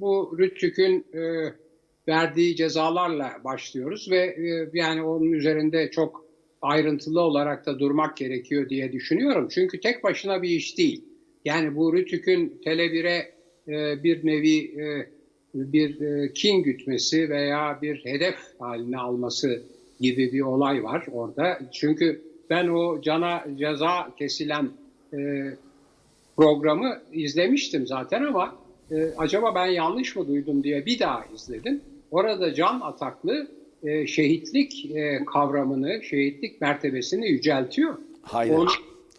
bu Rüttük'ün e, verdiği cezalarla başlıyoruz ve e, yani onun üzerinde çok ayrıntılı olarak da durmak gerekiyor diye düşünüyorum. Çünkü tek başına bir iş değil. Yani bu Rütük'ün Tele1'e e, bir nevi e, bir e, kin gütmesi veya bir hedef haline alması gibi bir olay var orada. Çünkü ben o cana ceza kesilen e, programı izlemiştim zaten ama e, acaba ben yanlış mı duydum diye bir daha izledim. Orada Can Ataklı e, şehitlik e, kavramını, şehitlik mertebesini yüceltiyor. Hayır. Onu,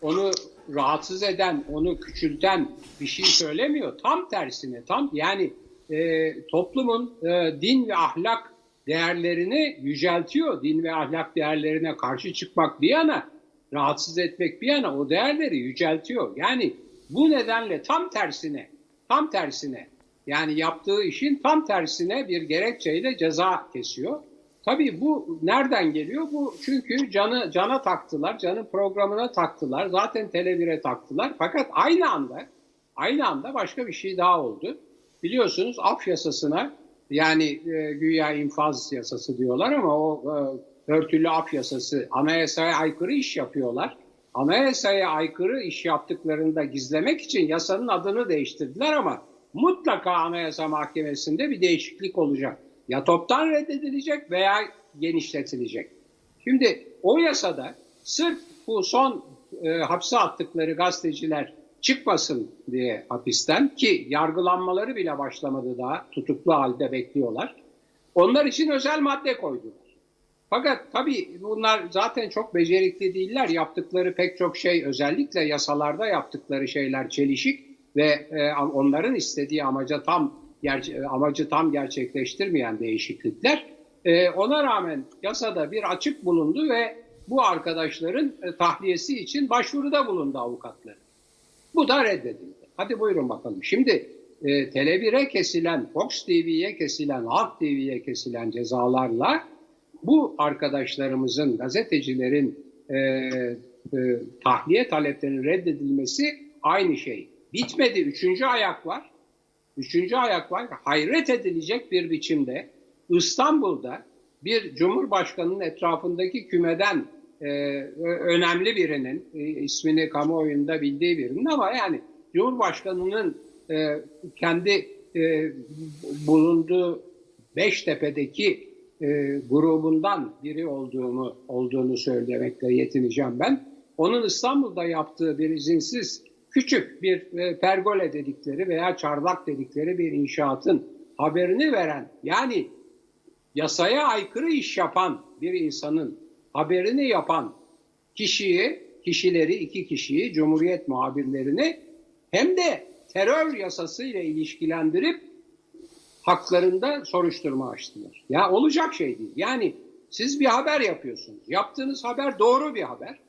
onu rahatsız eden, onu küçülten bir şey söylemiyor. Tam tersine, tam yani e, toplumun e, din ve ahlak değerlerini yüceltiyor. Din ve ahlak değerlerine karşı çıkmak bir yana, rahatsız etmek bir yana o değerleri yüceltiyor. Yani bu nedenle tam tersine, tam tersine yani yaptığı işin tam tersine bir gerekçeyle ceza kesiyor. Tabii bu nereden geliyor? Bu çünkü canı cana taktılar, canı programına taktılar, zaten Tele1'e taktılar. Fakat aynı anda aynı anda başka bir şey daha oldu. Biliyorsunuz af yasasına yani e, güya infaz yasası diyorlar ama o e, örtülü af yasası anayasaya aykırı iş yapıyorlar. Anayasaya aykırı iş yaptıklarında gizlemek için yasanın adını değiştirdiler ama mutlaka Anayasa Mahkemesi'nde bir değişiklik olacak. Ya toptan reddedilecek veya genişletilecek. Şimdi o yasada sırf bu son e, hapse attıkları gazeteciler çıkmasın diye hapisten ki yargılanmaları bile başlamadı daha tutuklu halde bekliyorlar. Onlar için özel madde koydular. Fakat tabii bunlar zaten çok becerikli değiller. Yaptıkları pek çok şey özellikle yasalarda yaptıkları şeyler çelişik ve e, onların istediği amaca tam amacı tam gerçekleştirmeyen değişiklikler. E, ona rağmen yasada bir açık bulundu ve bu arkadaşların e, tahliyesi için başvuruda bulundu avukatları. Bu da reddedildi. Hadi buyurun bakalım. Şimdi e, Tele1'e kesilen, Fox TV'ye kesilen, Halk TV'ye kesilen cezalarla bu arkadaşlarımızın, gazetecilerin e, e, tahliye taleplerinin reddedilmesi aynı şey. Bitmedi. Üçüncü ayak var. Üçüncü ayak var. Hayret edilecek bir biçimde İstanbul'da bir cumhurbaşkanının etrafındaki kümeden e, önemli birinin, e, ismini kamuoyunda bildiği birinin ama yani Cumhurbaşkanı'nın e, kendi e, bulunduğu Beştepe'deki e, grubundan biri olduğunu olduğunu söylemekle yetineceğim ben. Onun İstanbul'da yaptığı bir izinsiz küçük bir e, pergole dedikleri veya çardak dedikleri bir inşaatın haberini veren yani yasaya aykırı iş yapan bir insanın haberini yapan kişiyi, kişileri, iki kişiyi, Cumhuriyet muhabirlerini hem de terör yasası ile ilişkilendirip haklarında soruşturma açtılar. Ya olacak şey değil. Yani siz bir haber yapıyorsunuz. Yaptığınız haber doğru bir haber.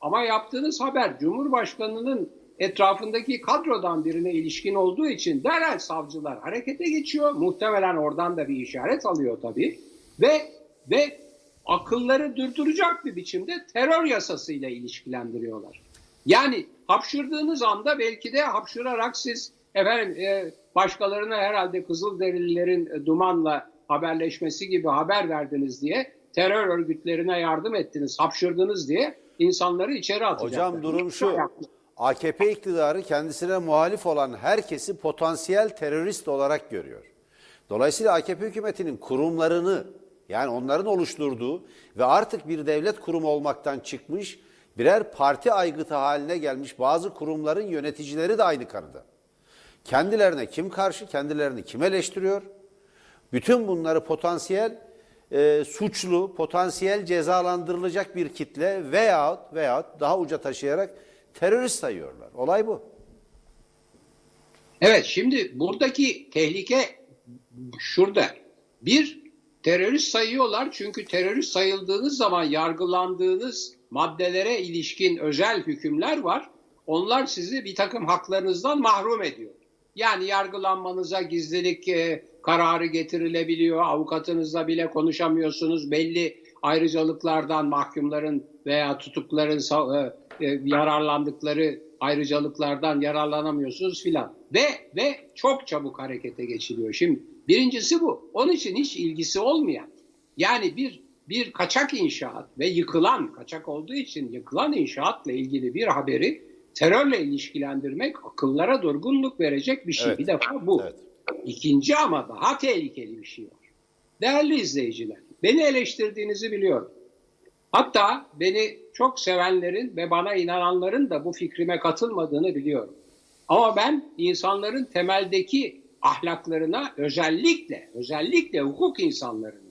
Ama yaptığınız haber Cumhurbaşkanı'nın etrafındaki kadrodan birine ilişkin olduğu için derhal savcılar harekete geçiyor. Muhtemelen oradan da bir işaret alıyor tabii. Ve ve akılları durduracak bir biçimde terör yasasıyla ilişkilendiriyorlar. Yani hapşırdığınız anda belki de hapşırarak siz efendim e, başkalarına herhalde Kızılderililerin e, dumanla haberleşmesi gibi haber verdiniz diye terör örgütlerine yardım ettiniz, hapşırdınız diye insanları içeri atacaklar. Hocam durum şu. AKP iktidarı kendisine muhalif olan herkesi potansiyel terörist olarak görüyor. Dolayısıyla AKP hükümetinin kurumlarını yani onların oluşturduğu ve artık bir devlet kurumu olmaktan çıkmış birer parti aygıtı haline gelmiş bazı kurumların yöneticileri de aynı kanıda. Kendilerine kim karşı, kendilerini kim eleştiriyor? Bütün bunları potansiyel e, suçlu, potansiyel cezalandırılacak bir kitle veyahut veyahut daha uca taşıyarak terörist sayıyorlar. Olay bu. Evet şimdi buradaki tehlike şurada. Bir, terörist sayıyorlar çünkü terörist sayıldığınız zaman yargılandığınız maddelere ilişkin özel hükümler var. Onlar sizi bir takım haklarınızdan mahrum ediyor. Yani yargılanmanıza gizlilik e, kararı getirilebiliyor, avukatınızla bile konuşamıyorsunuz, belli ayrıcalıklardan mahkumların veya tutukların e, e, yararlandıkları ayrıcalıklardan yararlanamıyorsunuz filan. ve ve çok çabuk harekete geçiliyor. Şimdi birincisi bu. Onun için hiç ilgisi olmayan yani bir bir kaçak inşaat ve yıkılan kaçak olduğu için yıkılan inşaatla ilgili bir haberi terörle ilişkilendirmek akıllara durgunluk verecek bir şey. Evet. Bir defa bu. Evet. İkinci ama daha tehlikeli bir şey var. Değerli izleyiciler, beni eleştirdiğinizi biliyorum. Hatta beni çok sevenlerin ve bana inananların da bu fikrime katılmadığını biliyorum. Ama ben insanların temeldeki ahlaklarına özellikle, özellikle hukuk insanlarının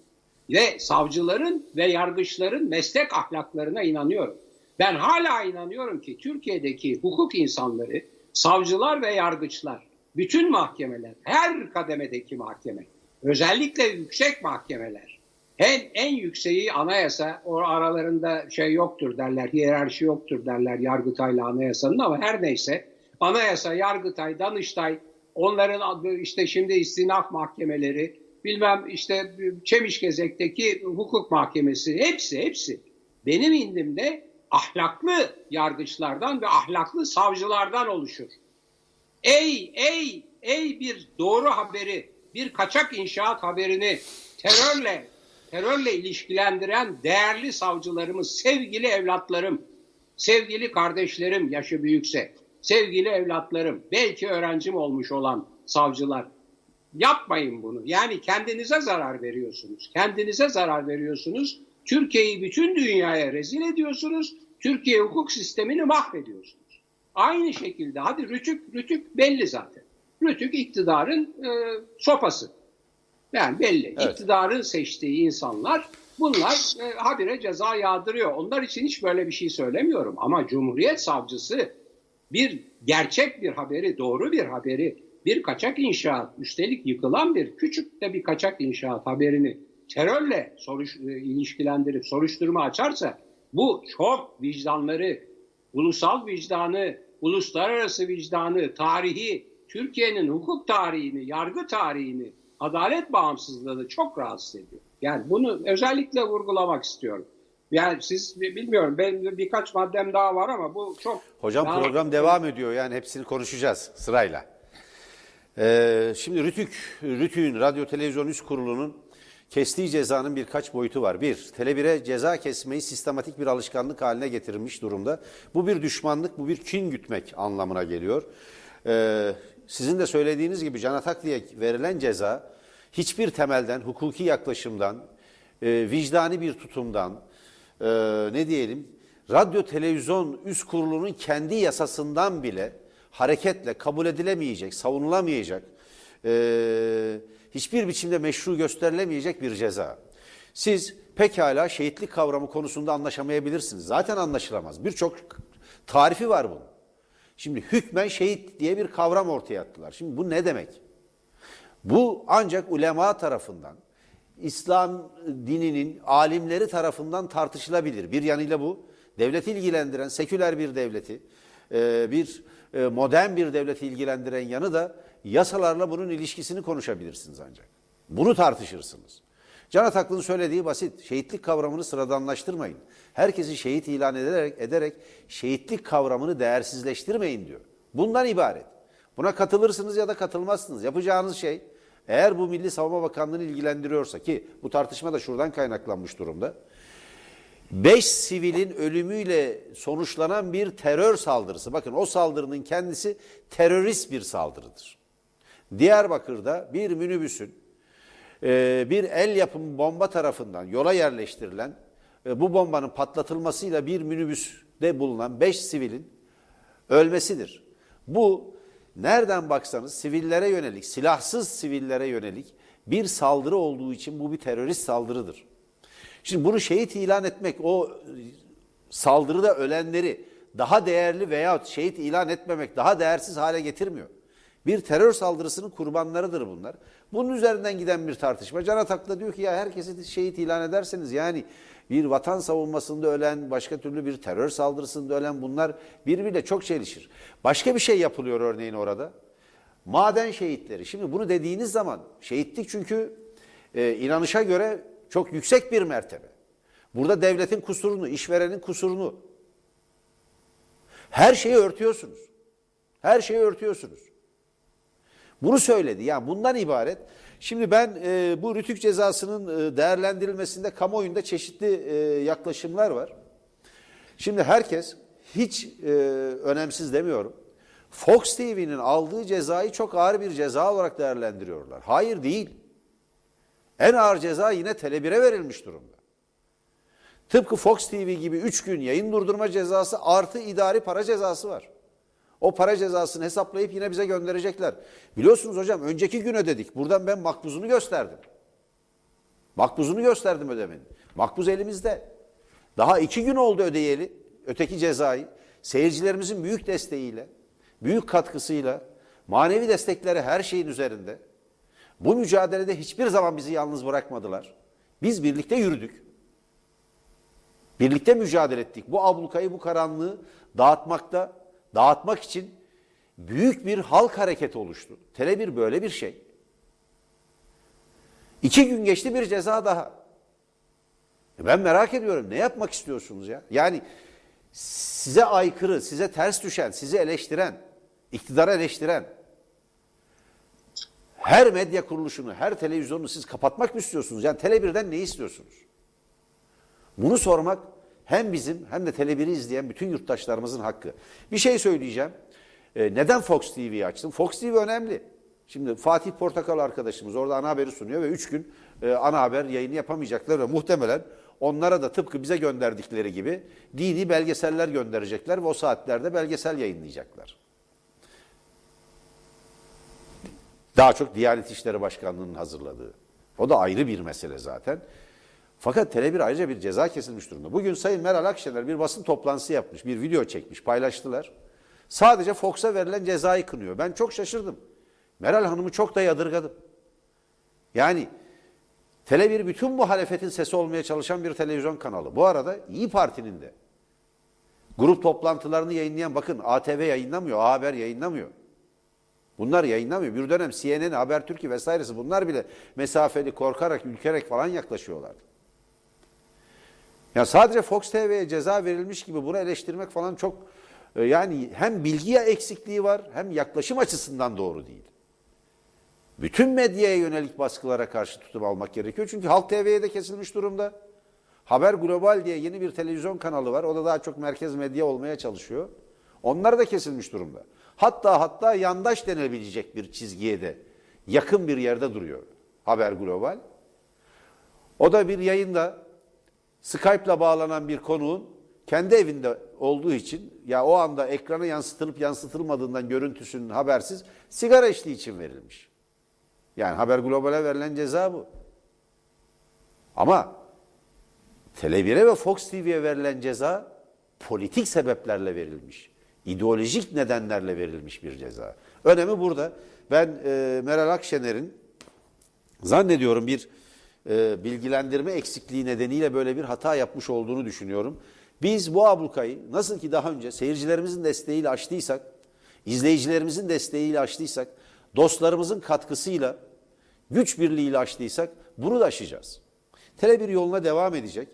ve savcıların ve yargıçların meslek ahlaklarına inanıyorum. Ben hala inanıyorum ki Türkiye'deki hukuk insanları, savcılar ve yargıçlar, bütün mahkemeler, her kademedeki mahkeme, özellikle yüksek mahkemeler, en, en yükseği anayasa, o aralarında şey yoktur derler, hiyerarşi yoktur derler Yargıtay'la anayasanın ama her neyse anayasa, Yargıtay, Danıştay, onların adı işte şimdi istinaf mahkemeleri, bilmem işte Çemişgezek'teki hukuk mahkemesi, hepsi hepsi. Benim indimde ahlaklı yargıçlardan ve ahlaklı savcılardan oluşur. Ey ey ey bir doğru haberi, bir kaçak inşaat haberini terörle terörle ilişkilendiren değerli savcılarımız, sevgili evlatlarım, sevgili kardeşlerim yaşı büyükse, sevgili evlatlarım, belki öğrencim olmuş olan savcılar yapmayın bunu. Yani kendinize zarar veriyorsunuz. Kendinize zarar veriyorsunuz. Türkiye'yi bütün dünyaya rezil ediyorsunuz. Türkiye hukuk sistemini mahvediyorsunuz. Aynı şekilde hadi rütük rütük belli zaten. Rütük iktidarın e, sopası. Yani belli. Evet. İktidarın seçtiği insanlar bunlar e, habire ceza yağdırıyor. Onlar için hiç böyle bir şey söylemiyorum. Ama Cumhuriyet Savcısı bir gerçek bir haberi, doğru bir haberi, bir kaçak inşaat, üstelik yıkılan bir küçük de bir kaçak inşaat haberini terörle soruş, e, ilişkilendirip soruşturma açarsa bu çok vicdanları, ulusal vicdanı, uluslararası vicdanı, tarihi, Türkiye'nin hukuk tarihini, yargı tarihini, adalet bağımsızlığını çok rahatsız ediyor. Yani bunu özellikle vurgulamak istiyorum. Yani siz bilmiyorum benim birkaç maddem daha var ama bu çok... Hocam daha- program devam ediyor yani hepsini konuşacağız sırayla. Ee, şimdi Rütük, Rütük'ün Radyo Televizyon Üst Kurulu'nun kestiği cezanın birkaç boyutu var. Bir, Tele1'e ceza kesmeyi sistematik bir alışkanlık haline getirilmiş durumda. Bu bir düşmanlık, bu bir kin gütmek anlamına geliyor. Ee, sizin de söylediğiniz gibi Can Atak diye verilen ceza hiçbir temelden, hukuki yaklaşımdan, e, vicdani bir tutumdan, e, ne diyelim, radyo televizyon üst kurulunun kendi yasasından bile hareketle kabul edilemeyecek, savunulamayacak, e, hiçbir biçimde meşru gösterilemeyecek bir ceza. Siz pekala şehitlik kavramı konusunda anlaşamayabilirsiniz. Zaten anlaşılamaz. Birçok tarifi var bunun. Şimdi hükmen şehit diye bir kavram ortaya attılar. Şimdi bu ne demek? Bu ancak ulema tarafından, İslam dininin alimleri tarafından tartışılabilir. Bir yanıyla bu, devleti ilgilendiren, seküler bir devleti, e, bir e, modern bir devleti ilgilendiren yanı da yasalarla bunun ilişkisini konuşabilirsiniz ancak. Bunu tartışırsınız. Can Ataklı'nın söylediği basit. Şehitlik kavramını sıradanlaştırmayın. Herkesi şehit ilan ederek, ederek şehitlik kavramını değersizleştirmeyin diyor. Bundan ibaret. Buna katılırsınız ya da katılmazsınız. Yapacağınız şey eğer bu Milli Savunma Bakanlığı'nı ilgilendiriyorsa ki bu tartışma da şuradan kaynaklanmış durumda. Beş sivilin ölümüyle sonuçlanan bir terör saldırısı. Bakın o saldırının kendisi terörist bir saldırıdır. Diyarbakır'da bir minibüsün e, bir el yapımı bomba tarafından yola yerleştirilen e, bu bombanın patlatılmasıyla bir minibüste bulunan beş sivilin ölmesidir. Bu nereden baksanız sivillere yönelik, silahsız sivillere yönelik bir saldırı olduğu için bu bir terörist saldırıdır. Şimdi bunu şehit ilan etmek, o saldırıda ölenleri daha değerli veya şehit ilan etmemek daha değersiz hale getirmiyor. Bir terör saldırısının kurbanlarıdır bunlar. Bunun üzerinden giden bir tartışma. Can Atak'la diyor ki ya herkesi şehit ilan ederseniz yani bir vatan savunmasında ölen, başka türlü bir terör saldırısında ölen bunlar birbiriyle çok çelişir. Başka bir şey yapılıyor örneğin orada. Maden şehitleri. Şimdi bunu dediğiniz zaman şehitlik çünkü e, inanışa göre çok yüksek bir mertebe. Burada devletin kusurunu, işverenin kusurunu her şeyi örtüyorsunuz. Her şeyi örtüyorsunuz. Bunu söyledi. Yani bundan ibaret. Şimdi ben e, bu rütük cezasının e, değerlendirilmesinde kamuoyunda çeşitli e, yaklaşımlar var. Şimdi herkes hiç e, önemsiz demiyorum. Fox TV'nin aldığı cezayı çok ağır bir ceza olarak değerlendiriyorlar. Hayır değil. En ağır ceza yine Tele1'e verilmiş durumda. Tıpkı Fox TV gibi 3 gün yayın durdurma cezası artı idari para cezası var. O para cezasını hesaplayıp yine bize gönderecekler. Biliyorsunuz hocam önceki gün ödedik. Buradan ben makbuzunu gösterdim. Makbuzunu gösterdim ödemenin. Makbuz elimizde. Daha iki gün oldu ödeyeli öteki cezayı. Seyircilerimizin büyük desteğiyle, büyük katkısıyla, manevi destekleri her şeyin üzerinde. Bu mücadelede hiçbir zaman bizi yalnız bırakmadılar. Biz birlikte yürüdük. Birlikte mücadele ettik. Bu ablukayı, bu karanlığı dağıtmakta, dağıtmak için büyük bir halk hareketi oluştu. Tele1 böyle bir şey. İki gün geçti bir ceza daha. E ben merak ediyorum ne yapmak istiyorsunuz ya? Yani size aykırı, size ters düşen, sizi eleştiren, iktidara eleştiren her medya kuruluşunu, her televizyonu siz kapatmak mı istiyorsunuz? Yani Tele1'den ne istiyorsunuz? Bunu sormak hem bizim hem de Tele1'i izleyen bütün yurttaşlarımızın hakkı. Bir şey söyleyeceğim. Ee, neden Fox TV'yi açtım? Fox TV önemli. Şimdi Fatih Portakal arkadaşımız orada ana haberi sunuyor ve üç gün e, ana haber yayını yapamayacaklar ve muhtemelen onlara da tıpkı bize gönderdikleri gibi dini belgeseller gönderecekler ve o saatlerde belgesel yayınlayacaklar. Daha çok Diyanet İşleri Başkanlığı'nın hazırladığı. O da ayrı bir mesele zaten. Fakat Tele1 ayrıca bir ceza kesilmiş durumda. Bugün Sayın Meral Akşener bir basın toplantısı yapmış, bir video çekmiş, paylaştılar. Sadece Fox'a verilen cezayı kınıyor. Ben çok şaşırdım. Meral Hanım'ı çok da yadırgadım. Yani Tele1 bütün muhalefetin sesi olmaya çalışan bir televizyon kanalı. Bu arada İyi Parti'nin de grup toplantılarını yayınlayan bakın ATV yayınlamıyor, A Haber yayınlamıyor. Bunlar yayınlamıyor. Bir dönem CNN, Habertürk'ü vesairesi bunlar bile mesafeli, korkarak, ülkerek falan yaklaşıyorlardı. Ya sadece Fox TV'ye ceza verilmiş gibi bunu eleştirmek falan çok e, yani hem bilgiye eksikliği var hem yaklaşım açısından doğru değil. Bütün medyaya yönelik baskılara karşı tutum almak gerekiyor. Çünkü Halk TV'ye de kesilmiş durumda. Haber Global diye yeni bir televizyon kanalı var. O da daha çok merkez medya olmaya çalışıyor. Onlar da kesilmiş durumda. Hatta hatta yandaş denebilecek bir çizgiye de yakın bir yerde duruyor Haber Global. O da bir yayında Skype'la bağlanan bir konuğun kendi evinde olduğu için ya o anda ekrana yansıtılıp yansıtılmadığından görüntüsünün habersiz sigara içtiği için verilmiş. Yani Haber Global'e verilen ceza bu. Ama Tele1'e ve Fox TV'ye verilen ceza politik sebeplerle verilmiş. İdeolojik nedenlerle verilmiş bir ceza. Önemi burada. Ben e, Meral Akşener'in zannediyorum bir e, bilgilendirme eksikliği nedeniyle böyle bir hata yapmış olduğunu düşünüyorum. Biz bu ablukayı nasıl ki daha önce seyircilerimizin desteğiyle açtıysak, izleyicilerimizin desteğiyle açtıysak, dostlarımızın katkısıyla, güç birliğiyle açtıysak bunu da aşacağız. Tele bir yoluna devam edecek.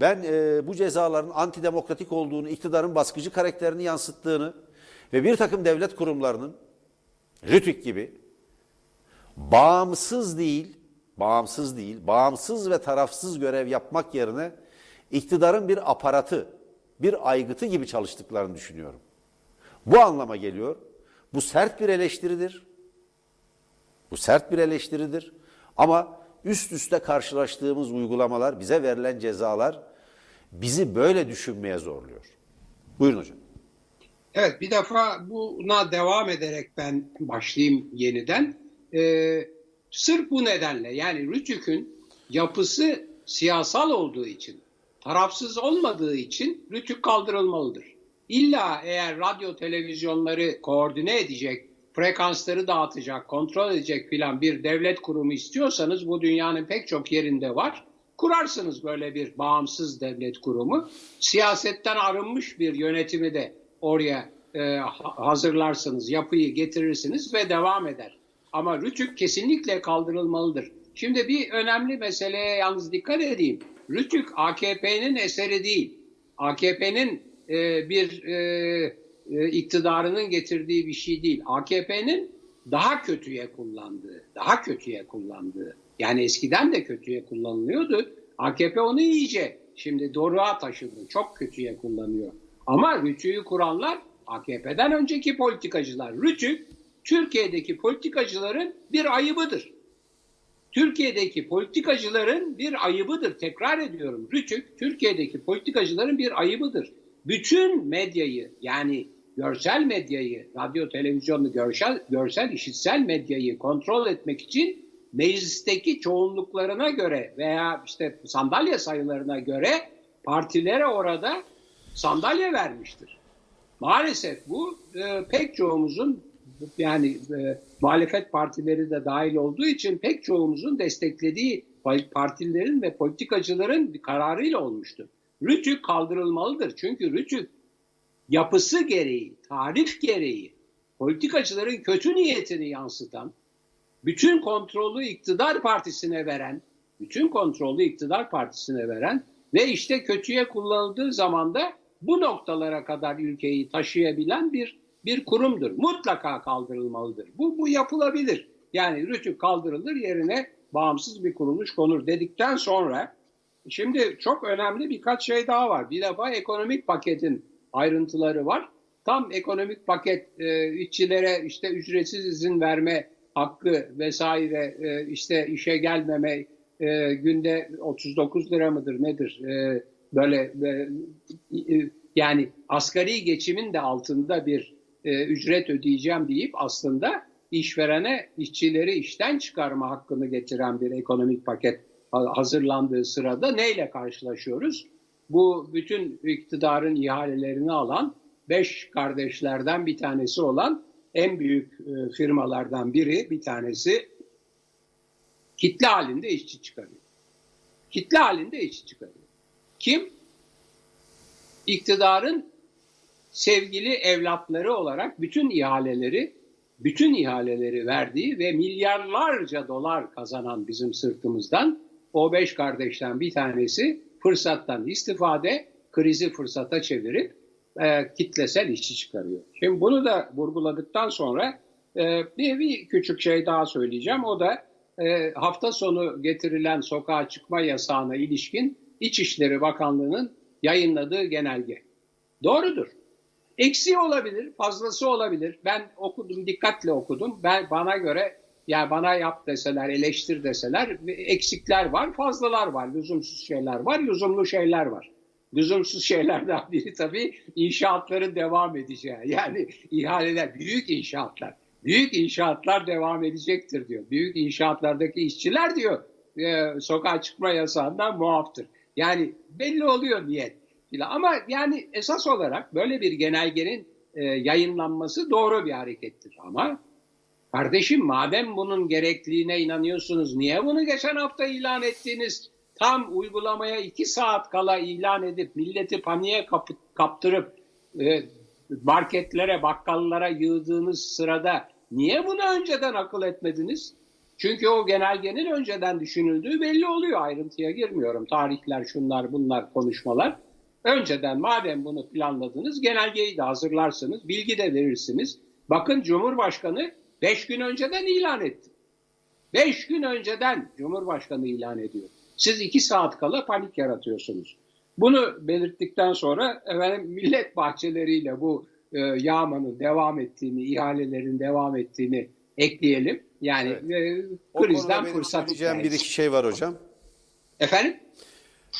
Ben e, bu cezaların antidemokratik olduğunu, iktidarın baskıcı karakterini yansıttığını ve bir takım devlet kurumlarının RTÜK gibi bağımsız değil, bağımsız değil, bağımsız ve tarafsız görev yapmak yerine iktidarın bir aparatı, bir aygıtı gibi çalıştıklarını düşünüyorum. Bu anlama geliyor. Bu sert bir eleştiridir. Bu sert bir eleştiridir. Ama üst üste karşılaştığımız uygulamalar, bize verilen cezalar bizi böyle düşünmeye zorluyor. Buyurun hocam. Evet bir defa buna devam ederek ben başlayayım yeniden. Ee, sırf bu nedenle yani Rütük'ün yapısı siyasal olduğu için, tarafsız olmadığı için Rütük kaldırılmalıdır. İlla eğer radyo televizyonları koordine edecek, frekansları dağıtacak, kontrol edecek filan bir devlet kurumu istiyorsanız bu dünyanın pek çok yerinde var. Kurarsınız böyle bir bağımsız devlet kurumu. Siyasetten arınmış bir yönetimi de oraya e, hazırlarsınız, yapıyı getirirsiniz ve devam eder. Ama Rütük kesinlikle kaldırılmalıdır. Şimdi bir önemli meseleye yalnız dikkat edeyim. Rütük AKP'nin eseri değil. AKP'nin e, bir e, e, iktidarının getirdiği bir şey değil. AKP'nin daha kötüye kullandığı, daha kötüye kullandığı, yani eskiden de kötüye kullanılıyordu. AKP onu iyice şimdi doruğa taşıdı, çok kötüye kullanıyor. Ama Rütü'yü kuranlar AKP'den önceki politikacılar. Rütü, Türkiye'deki politikacıların bir ayıbıdır. Türkiye'deki politikacıların bir ayıbıdır. Tekrar ediyorum. Rütük, Türkiye'deki politikacıların bir ayıbıdır. Bütün medyayı yani görsel medyayı, radyo, televizyonlu görsel, görsel işitsel medyayı kontrol etmek için meclisteki çoğunluklarına göre veya işte sandalye sayılarına göre partilere orada sandalye vermiştir. Maalesef bu e, pek çoğumuzun yani e, muhalefet partileri de dahil olduğu için pek çoğumuzun desteklediği partilerin ve politikacıların kararıyla olmuştur. Rütük kaldırılmalıdır. Çünkü Rütük yapısı gereği, tarif gereği politikacıların kötü niyetini yansıtan, bütün kontrolü iktidar partisine veren, bütün kontrolü iktidar partisine veren ve işte kötüye kullanıldığı zaman da bu noktalara kadar ülkeyi taşıyabilen bir bir kurumdur. Mutlaka kaldırılmalıdır. Bu, bu yapılabilir. Yani rütük kaldırılır yerine bağımsız bir kuruluş konur dedikten sonra şimdi çok önemli birkaç şey daha var. Bir defa ekonomik paketin ayrıntıları var. Tam ekonomik paket e, işçilere işte ücretsiz izin verme hakkı vesaire e, işte işe gelmeme e, günde 39 lira mıdır nedir e, böyle e, e, yani asgari geçimin de altında bir e, ücret ödeyeceğim deyip aslında işverene işçileri işten çıkarma hakkını getiren bir ekonomik paket hazırlandığı sırada neyle karşılaşıyoruz? Bu bütün iktidarın ihalelerini alan beş kardeşlerden bir tanesi olan en büyük e, firmalardan biri bir tanesi kitle halinde işçi çıkarıyor. Kitle halinde işçi çıkarıyor. Kim? İktidarın sevgili evlatları olarak bütün ihaleleri bütün ihaleleri verdiği ve milyarlarca dolar kazanan bizim sırtımızdan o beş kardeşten bir tanesi fırsattan istifade krizi fırsata çevirip e, kitlesel işçi çıkarıyor. Şimdi bunu da vurguladıktan sonra e, bir, bir küçük şey daha söyleyeceğim. O da e, hafta sonu getirilen sokağa çıkma yasağına ilişkin İçişleri Bakanlığı'nın yayınladığı genelge. Doğrudur. Eksiği olabilir, fazlası olabilir. Ben okudum, dikkatle okudum. Ben bana göre ya bana yap deseler, eleştir deseler eksikler var, fazlalar var, lüzumsuz şeyler var, lüzumlu şeyler var. Lüzumsuz şeylerden biri tabii inşaatların devam edeceği. Yani ihaleler, büyük inşaatlar. Büyük inşaatlar devam edecektir diyor. Büyük inşaatlardaki işçiler diyor e, sokağa çıkma yasağından muaftır. Yani belli oluyor niyet. Ama yani esas olarak böyle bir genelgenin e, yayınlanması doğru bir harekettir. Ama kardeşim madem bunun gerekliliğine inanıyorsunuz niye bunu geçen hafta ilan ettiniz? Tam uygulamaya iki saat kala ilan edip milleti paniğe kap kaptırıp e, marketlere, bakkallara yığdığınız sırada niye bunu önceden akıl etmediniz? Çünkü o genelgenin önceden düşünüldüğü belli oluyor. Ayrıntıya girmiyorum. Tarihler, şunlar, bunlar, konuşmalar. Önceden madem bunu planladınız genelgeyi de hazırlarsınız, bilgi de verirsiniz. Bakın Cumhurbaşkanı 5 gün önceden ilan etti. 5 gün önceden Cumhurbaşkanı ilan ediyor. Siz 2 saat kala panik yaratıyorsunuz. Bunu belirttikten sonra efendim millet bahçeleriyle bu e, yağmanın devam ettiğini, ihalelerin devam ettiğini ekleyelim. Yani evet. e, krizden fırsat. bir iki şey var hocam. Efendim?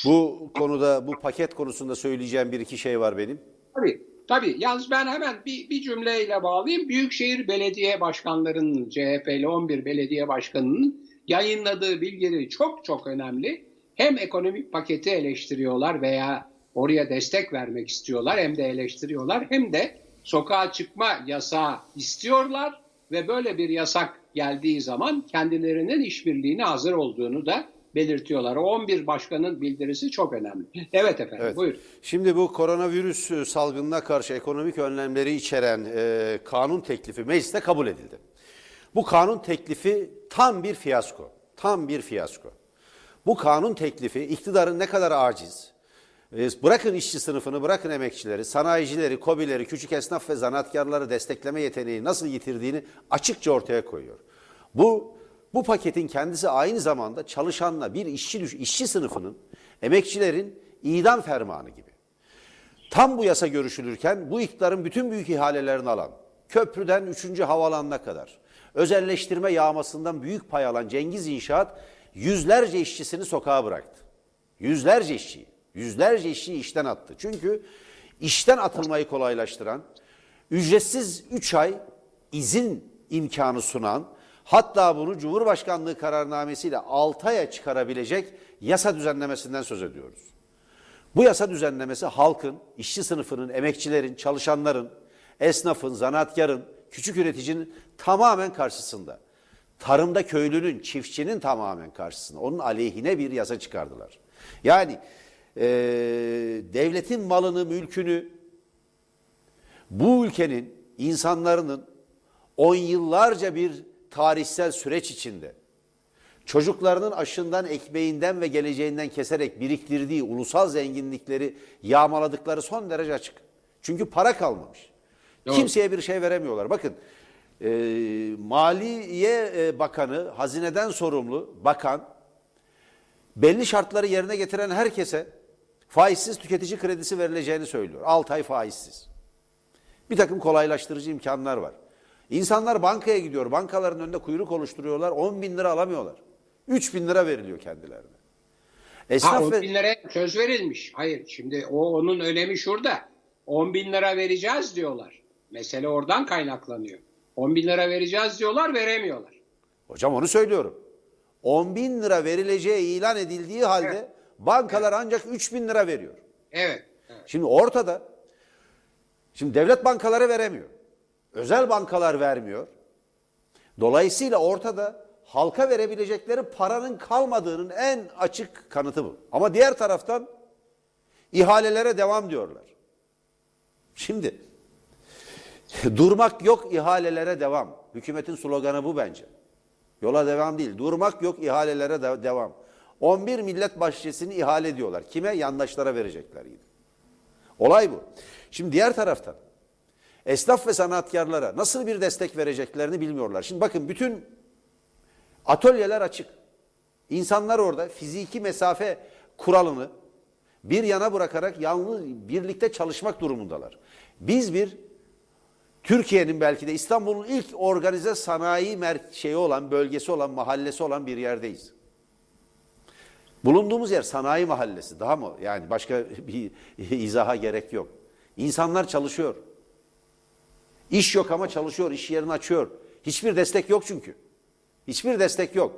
Bu konuda, bu paket konusunda söyleyeceğim bir iki şey var benim. Tabii, tabii. Yalnız ben hemen bir, bir cümleyle bağlayayım. Büyükşehir Belediye Başkanlarının, CHP'li 11 belediye başkanının yayınladığı bilgileri çok çok önemli. Hem ekonomik paketi eleştiriyorlar veya oraya destek vermek istiyorlar hem de eleştiriyorlar hem de sokağa çıkma yasağı istiyorlar ve böyle bir yasak geldiği zaman kendilerinin işbirliğine hazır olduğunu da belirtiyorlar. O 11 başkanın bildirisi çok önemli. Evet efendim evet. buyur. Şimdi bu koronavirüs e, salgınına karşı ekonomik önlemleri içeren e, kanun teklifi mecliste kabul edildi. Bu kanun teklifi tam bir fiyasko. Tam bir fiyasko. Bu kanun teklifi iktidarın ne kadar aciz, E, Bırakın işçi sınıfını, bırakın emekçileri, sanayicileri, kobileri, küçük esnaf ve zanaatkarları destekleme yeteneği nasıl yitirdiğini açıkça ortaya koyuyor. Bu bu paketin kendisi aynı zamanda çalışanla bir işçi işçi sınıfının, emekçilerin idam fermanı gibi. Tam bu yasa görüşülürken bu iktidarın bütün büyük ihalelerini alan, köprüden 3. havalanına kadar, özelleştirme yağmasından büyük pay alan Cengiz İnşaat yüzlerce işçisini sokağa bıraktı. Yüzlerce işçiyi, yüzlerce işçiyi işten attı. Çünkü işten atılmayı kolaylaştıran, ücretsiz 3 ay izin imkanı sunan, hatta bunu Cumhurbaşkanlığı kararnamesiyle 6 aya çıkarabilecek yasa düzenlemesinden söz ediyoruz. Bu yasa düzenlemesi halkın, işçi sınıfının, emekçilerin, çalışanların, esnafın, zanaatkarın, küçük üreticinin tamamen karşısında. Tarımda köylünün, çiftçinin tamamen karşısında. Onun aleyhine bir yasa çıkardılar. Yani eee, devletin malını, mülkünü bu ülkenin insanların on yıllarca bir tarihsel süreç içinde çocuklarının aşından, ekmeğinden ve geleceğinden keserek biriktirdiği ulusal zenginlikleri yağmaladıkları son derece açık. Çünkü para kalmamış. Doğru. Kimseye bir şey veremiyorlar. Bakın e, Maliye e, Bakanı, hazineden sorumlu bakan belli şartları yerine getiren herkese faizsiz tüketici kredisi verileceğini söylüyor. 6 ay faizsiz. Bir takım kolaylaştırıcı imkanlar var. İnsanlar bankaya gidiyor. Bankaların önünde kuyruk oluşturuyorlar. 10 bin lira alamıyorlar. 3 bin lira veriliyor kendilerine. Ha, Esnaf 10 ve... bin liraya söz verilmiş. Hayır şimdi o onun önemi şurada. 10 bin lira vereceğiz diyorlar. Mesele oradan kaynaklanıyor. 10 bin lira vereceğiz diyorlar veremiyorlar. Hocam onu söylüyorum. 10 bin lira verileceği ilan edildiği halde Evet. bankalar ancak 3 bin lira veriyor. Evet. evet. Şimdi ortada, şimdi devlet bankaları veremiyor. Özel bankalar vermiyor. Dolayısıyla ortada halka verebilecekleri paranın kalmadığının en açık kanıtı bu. Ama diğer taraftan ihalelere devam diyorlar. Şimdi durmak yok ihalelere devam. Hükümetin sloganı bu bence. Yola devam değil. Durmak yok ihalelere de- devam. 11 millet bahçesini ihale ediyorlar. Kime? Yandaşlara verecekler yine. Olay bu. Şimdi diğer taraftan esnaf ve sanatkarlara nasıl bir destek vereceklerini bilmiyorlar. Şimdi bakın bütün atölyeler açık. İnsanlar orada fiziki mesafe kuralını bir yana bırakarak yalnız birlikte çalışmak durumundalar. Biz bir Türkiye'nin belki de İstanbul'un ilk organize sanayi şeyi olan, bölgesi olan, mahallesi olan bir yerdeyiz. Bulunduğumuz yer sanayi mahallesi. Daha mı? Yani başka bir izaha gerek yok. İnsanlar çalışıyor. İş yok ama çalışıyor, iş yerini açıyor. Hiçbir destek yok çünkü. Hiçbir destek yok.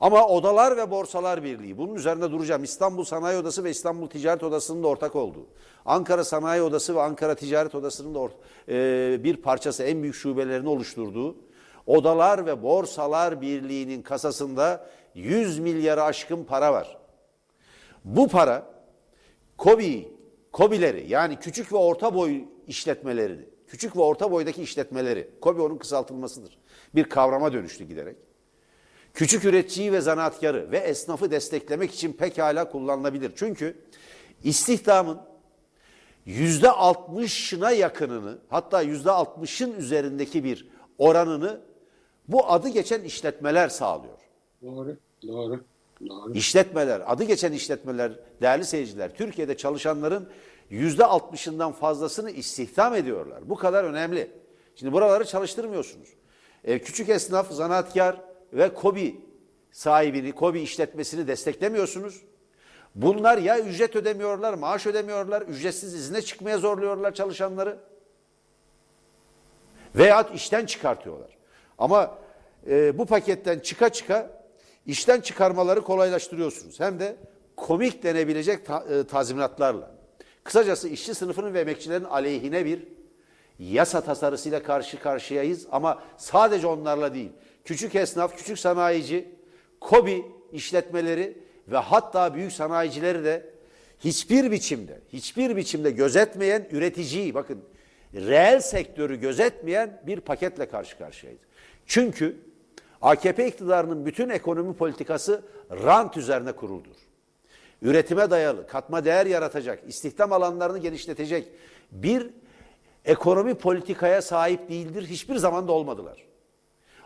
Ama Odalar ve Borsalar Birliği, bunun üzerinde duracağım. İstanbul Sanayi Odası ve İstanbul Ticaret Odası'nın da ortak olduğu. Ankara Sanayi Odası ve Ankara Ticaret Odası'nın da e, bir parçası, en büyük şubelerini oluşturduğu. Odalar ve Borsalar Birliği'nin kasasında 100 milyara aşkın para var. Bu para KOBİ, KOBİ'leri yani küçük ve orta boy işletmelerini, küçük ve orta boydaki işletmeleri, KOBİ onun kısaltılmasıdır. Bir kavrama dönüştü giderek. Küçük üreticiyi ve zanaatkarı ve esnafı desteklemek için pekala kullanılabilir. Çünkü istihdamın yüzde altmışına yakınını hatta yüzde altmışın üzerindeki bir oranını bu adı geçen işletmeler sağlıyor. Doğru. Doğru. Doğru. İşletmeler, adı geçen işletmeler, değerli seyirciler, Türkiye'de çalışanların yüzde altmışından fazlasını istihdam ediyorlar. Bu kadar önemli. Şimdi buraları çalıştırmıyorsunuz. E, küçük esnaf, zanaatkar ve KOBİ sahibini, KOBİ işletmesini desteklemiyorsunuz. Bunlar ya ücret ödemiyorlar, maaş ödemiyorlar, ücretsiz izne çıkmaya zorluyorlar çalışanları. Veyahut işten çıkartıyorlar. Ama e, bu paketten çıka çıka işten çıkarmaları kolaylaştırıyorsunuz. Hem de komik denebilecek ta- e, tazminatlarla. Kısacası işçi sınıfının ve emekçilerin aleyhine bir yasa tasarısıyla karşı karşıyayız ama sadece onlarla değil. Küçük esnaf, küçük sanayici, kobi işletmeleri ve hatta büyük sanayicileri de hiçbir biçimde, hiçbir biçimde gözetmeyen üreticiyi, bakın reel sektörü gözetmeyen bir paketle karşı karşıyayız. Çünkü AKP iktidarının bütün ekonomi politikası rant üzerine kuruldur. Üretime dayalı, katma değer yaratacak, istihdam alanlarını genişletecek bir ekonomi politikaya sahip değildir. Hiçbir zaman da olmadılar.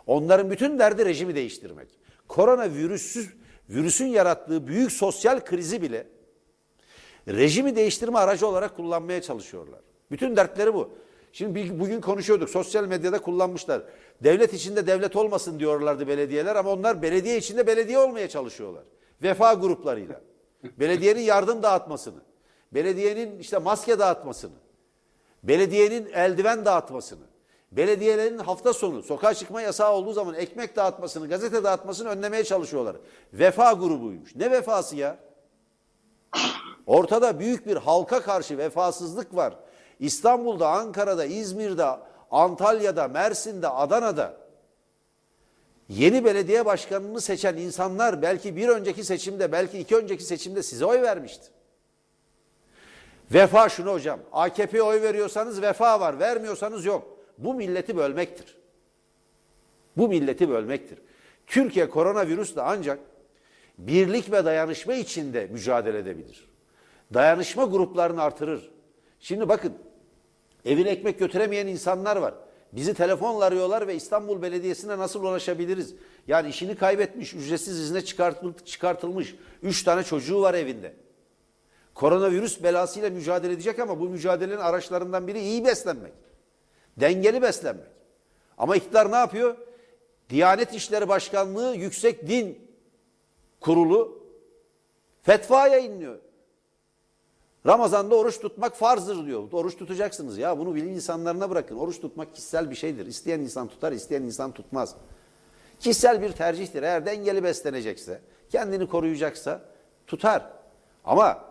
Onların bütün derdi rejimi değiştirmek. Korona virüsüz, virüsün yarattığı büyük sosyal krizi bile rejimi değiştirme aracı olarak kullanmaya çalışıyorlar. Bütün dertleri bu. Şimdi bugün konuşuyorduk sosyal medyada kullanmışlar. Devlet içinde devlet olmasın diyorlardı belediyeler ama onlar belediye içinde belediye olmaya çalışıyorlar. Vefa gruplarıyla. Belediyenin yardım dağıtmasını, belediyenin işte maske dağıtmasını, belediyenin eldiven dağıtmasını, belediyelerin hafta sonu sokağa çıkma yasağı olduğu zaman ekmek dağıtmasını, gazete dağıtmasını önlemeye çalışıyorlar. Vefa grubuymuş. Ne vefası ya? Ortada büyük bir halka karşı vefasızlık var. İstanbul'da, Ankara'da, İzmir'de, Antalya'da, Mersin'de, Adana'da yeni belediye başkanını seçen insanlar belki bir önceki seçimde, belki iki önceki seçimde size oy vermişti. Vefa şunu hocam, AKP'ye oy veriyorsanız vefa var, vermiyorsanız yok. Bu milleti bölmektir. Bu milleti bölmektir. Türkiye koronavirüsle ancak birlik ve dayanışma içinde mücadele edebilir. Dayanışma gruplarını artırır. Şimdi bakın evine ekmek götüremeyen insanlar var. Bizi telefonla arıyorlar ve İstanbul Belediyesi'ne nasıl ulaşabiliriz? Yani işini kaybetmiş, ücretsiz izne çıkartılmış. Üç tane çocuğu var evinde. Koronavirüs belasıyla mücadele edecek ama bu mücadelenin araçlarından biri iyi beslenmek. Dengeli beslenmek. Ama iktidar ne yapıyor? Diyanet İşleri Başkanlığı Yüksek Din Kurulu fetva yayınlıyor. Ramazan'da oruç tutmak farzdır diyor. Oruç tutacaksınız ya bunu bilim insanlarına bırakın. Oruç tutmak kişisel bir şeydir. İsteyen insan tutar, isteyen insan tutmaz. Kişisel bir tercihtir. Eğer dengeli beslenecekse, kendini koruyacaksa tutar. Ama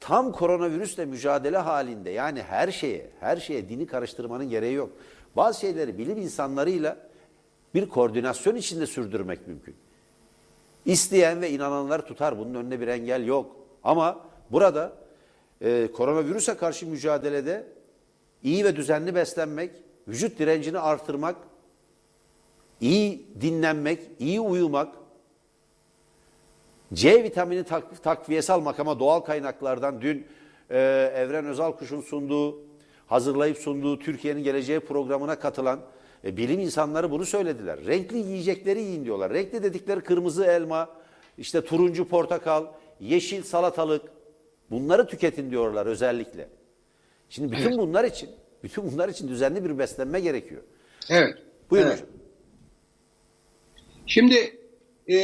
tam koronavirüsle mücadele halinde yani her şeye, her şeye dini karıştırmanın gereği yok. Bazı şeyleri bilim insanlarıyla bir koordinasyon içinde sürdürmek mümkün. İsteyen ve inananlar tutar. Bunun önüne bir engel yok. Ama burada e, koronavirüse karşı mücadelede iyi ve düzenli beslenmek, vücut direncini artırmak, iyi dinlenmek, iyi uyumak, C vitamini tak, takviyesi almak ama doğal kaynaklardan dün e, Evren Özalkuş'un sunduğu, hazırlayıp sunduğu Türkiye'nin geleceği programına katılan e, bilim insanları bunu söylediler. Renkli yiyecekleri yiyin diyorlar. Renkli dedikleri kırmızı elma, işte turuncu portakal, yeşil salatalık, Bunları tüketin diyorlar özellikle. Şimdi bütün evet. bunlar için, bütün bunlar için düzenli bir beslenme gerekiyor. Evet. Buyurun evet. hocam. Şimdi e,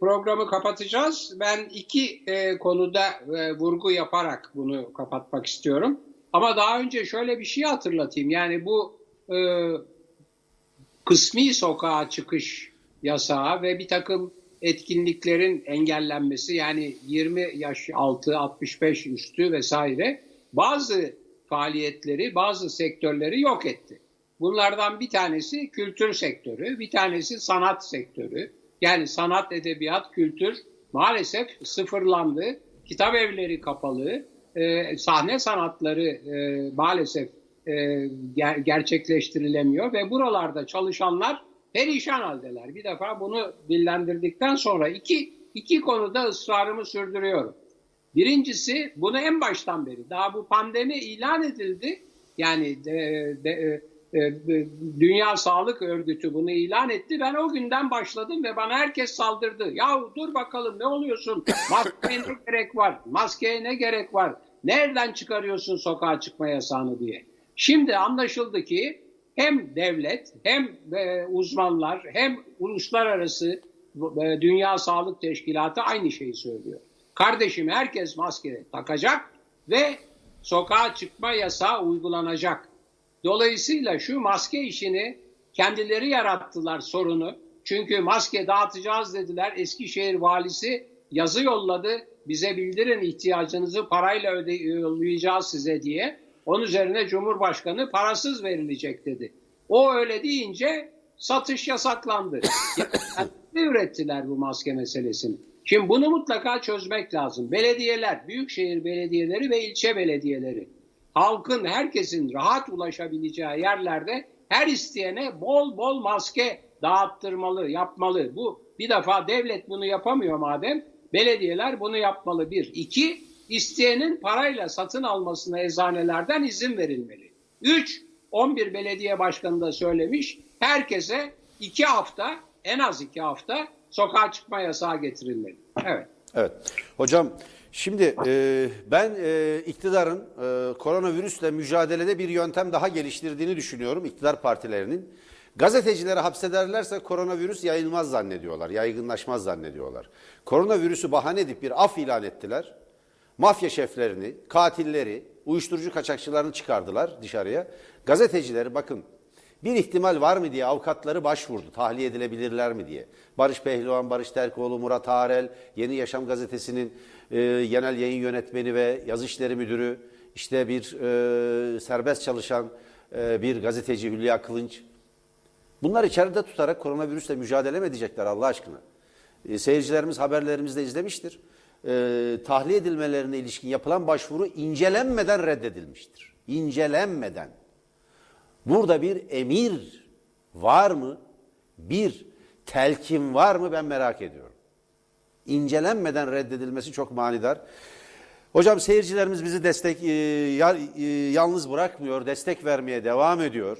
programı kapatacağız. Ben iki e, konuda e, vurgu yaparak bunu kapatmak istiyorum. Ama daha önce şöyle bir şey hatırlatayım. Yani bu e, kısmi sokağa çıkış yasağı ve bir takım etkinliklerin engellenmesi yani 20 yaş altı, 65 üstü vesaire bazı faaliyetleri, bazı sektörleri yok etti. Bunlardan bir tanesi kültür sektörü, bir tanesi sanat sektörü. Yani sanat, edebiyat, kültür maalesef sıfırlandı. Kitap evleri kapalı, e, sahne sanatları e, maalesef e, ger gerçekleştirilemiyor ve buralarda çalışanlar perişan haldeler. Bir defa bunu dillendirdikten sonra iki, iki konuda ısrarımı sürdürüyorum. Birincisi bunu en baştan beri daha bu pandemi ilan edildi. Yani de, de, de, de, Dünya Sağlık Örgütü bunu ilan etti. Ben o günden başladım ve bana herkes saldırdı. Ya dur bakalım ne oluyorsun? Maskeye ne gerek var? Maskeye ne gerek var? Nereden çıkarıyorsun sokağa çıkma yasağını diye. Şimdi anlaşıldı ki hem devlet hem e, uzmanlar hem uluslararası e, Dünya Sağlık Teşkilatı aynı şeyi söylüyor. Kardeşim herkes maske takacak ve sokağa çıkma yasağı uygulanacak. Dolayısıyla şu maske işini kendileri yarattılar sorunu. Çünkü maske dağıtacağız dediler. Eskişehir valisi yazı yolladı. Bize bildirin ihtiyacınızı parayla öde yollayacağız size diye. Onun üzerine Cumhurbaşkanı parasız verilecek dedi. O öyle deyince satış yasaklandı. ne ürettiler bu maske meselesini? Şimdi bunu mutlaka çözmek lazım. Belediyeler, büyükşehir belediyeleri ve ilçe belediyeleri halkın, herkesin rahat ulaşabileceği yerlerde her isteyene bol bol maske dağıttırmalı, yapmalı. Bu bir defa devlet bunu yapamıyor madem Belediyeler bunu yapmalı bir. İki, isteyenin parayla satın almasına eczanelerden izin verilmeli. Üç, 11 belediye başkanı da söylemiş, herkese iki hafta, en az iki hafta sokağa çıkma yasağı getirilmeli. Evet. Evet. Hocam şimdi e, ben e, iktidarın e, koronavirüsle mücadelede bir yöntem daha geliştirdiğini düşünüyorum iktidar partilerinin. Gazetecileri hapsederlerse koronavirüs yayılmaz zannediyorlar, yaygınlaşmaz zannediyorlar. Koronavirüsü bahane edip bir af ilan ettiler. Mafya şeflerini, katilleri, uyuşturucu kaçakçılarını çıkardılar dışarıya. Gazetecileri bakın bir ihtimal var mı diye avukatları başvurdu. Tahliye edilebilirler mi diye. Barış Pehlivan, Barış Terkoğlu, Murat Arel, Yeni Yaşam Gazetesi'nin e, genel yayın yönetmeni ve yazı işleri müdürü, işte bir e, serbest çalışan e, bir gazeteci Hülya Kılınç. Bunlar içeride tutarak koronavirüsle mücadele mi edecekler Allah aşkına? E, seyircilerimiz haberlerimizde izlemiştir. E, tahliye edilmelerine ilişkin yapılan başvuru incelenmeden reddedilmiştir. İncelenmeden. Burada bir emir var mı? Bir telkin var mı? Ben merak ediyorum. İncelenmeden reddedilmesi çok manidar. Hocam seyircilerimiz bizi destek e, e, yalnız bırakmıyor, destek vermeye devam ediyor.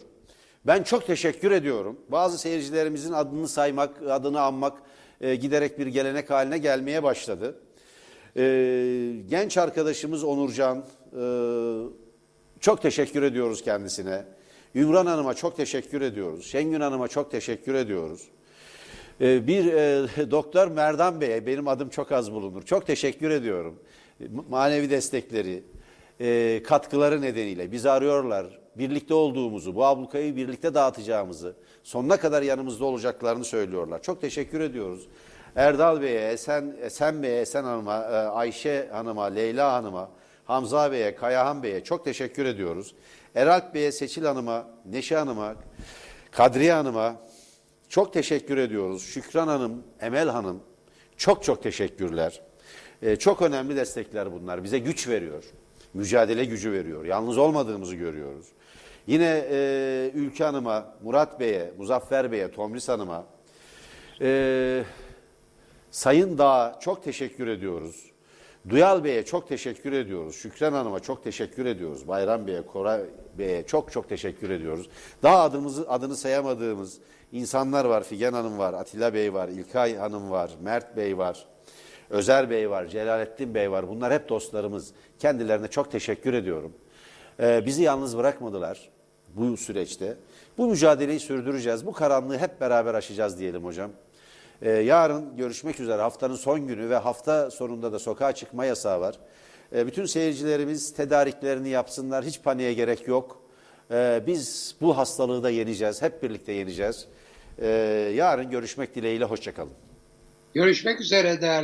Ben çok teşekkür ediyorum. Bazı seyircilerimizin adını saymak, adını anmak e, giderek bir gelenek haline gelmeye başladı. E, genç arkadaşımız Onurcan, e, çok teşekkür ediyoruz kendisine. Ümran Hanım'a çok teşekkür ediyoruz. Şengün Hanım'a çok teşekkür ediyoruz. Ee, Bir e, doktor Merdan Bey'e benim adım çok az bulunur. Çok teşekkür ediyorum. Manevi destekleri, e, katkıları nedeniyle bizi arıyorlar. Birlikte olduğumuzu, bu ablukayı birlikte dağıtacağımızı, sonuna kadar yanımızda olacaklarını söylüyorlar. Çok teşekkür ediyoruz. Erdal Bey'e, Esen, Esen Bey'e, Esen Hanım'a, e, Ayşe Hanım'a, Leyla Hanım'a, Hamza Bey'e, Kayahan Bey'e çok teşekkür ediyoruz. Eralp Bey'e, Seçil Hanım'a, Neşe Hanım'a, Kadriye Hanım'a çok teşekkür ediyoruz. Şükran Hanım, Emel Hanım çok çok teşekkürler. Ee, çok önemli destekler bunlar. Bize güç veriyor. Mücadele gücü veriyor. Yalnız olmadığımızı görüyoruz. Yine e, Ülke Hanım'a, Murat Bey'e, Muzaffer Bey'e, Tomris Hanım'a, e, Sayın Dağ'a çok teşekkür ediyoruz. Duyal Bey'e çok teşekkür ediyoruz. Şükran Hanım'a çok teşekkür ediyoruz. Bayram Bey'e, Koray Bey'e çok çok teşekkür ediyoruz. Daha adımızı adını sayamadığımız insanlar var. Figen Hanım var, Atilla Bey var, İlkay Hanım var, Mert Bey var, Özer Bey var, Celalettin Bey var. Bunlar hep dostlarımız. Kendilerine çok teşekkür ediyorum. Ee, bizi yalnız bırakmadılar bu süreçte. Bu mücadeleyi sürdüreceğiz. Bu karanlığı hep beraber aşacağız diyelim hocam. Ee, yarın görüşmek üzere haftanın son günü ve hafta sonunda da sokağa çıkma yasağı var. Ee, bütün seyircilerimiz tedariklerini yapsınlar. Hiç paniğe gerek yok. Ee, biz bu hastalığı da yeneceğiz. Hep birlikte yeneceğiz. Ee, yarın görüşmek dileğiyle. Hoşçakalın. Görüşmek üzere değerli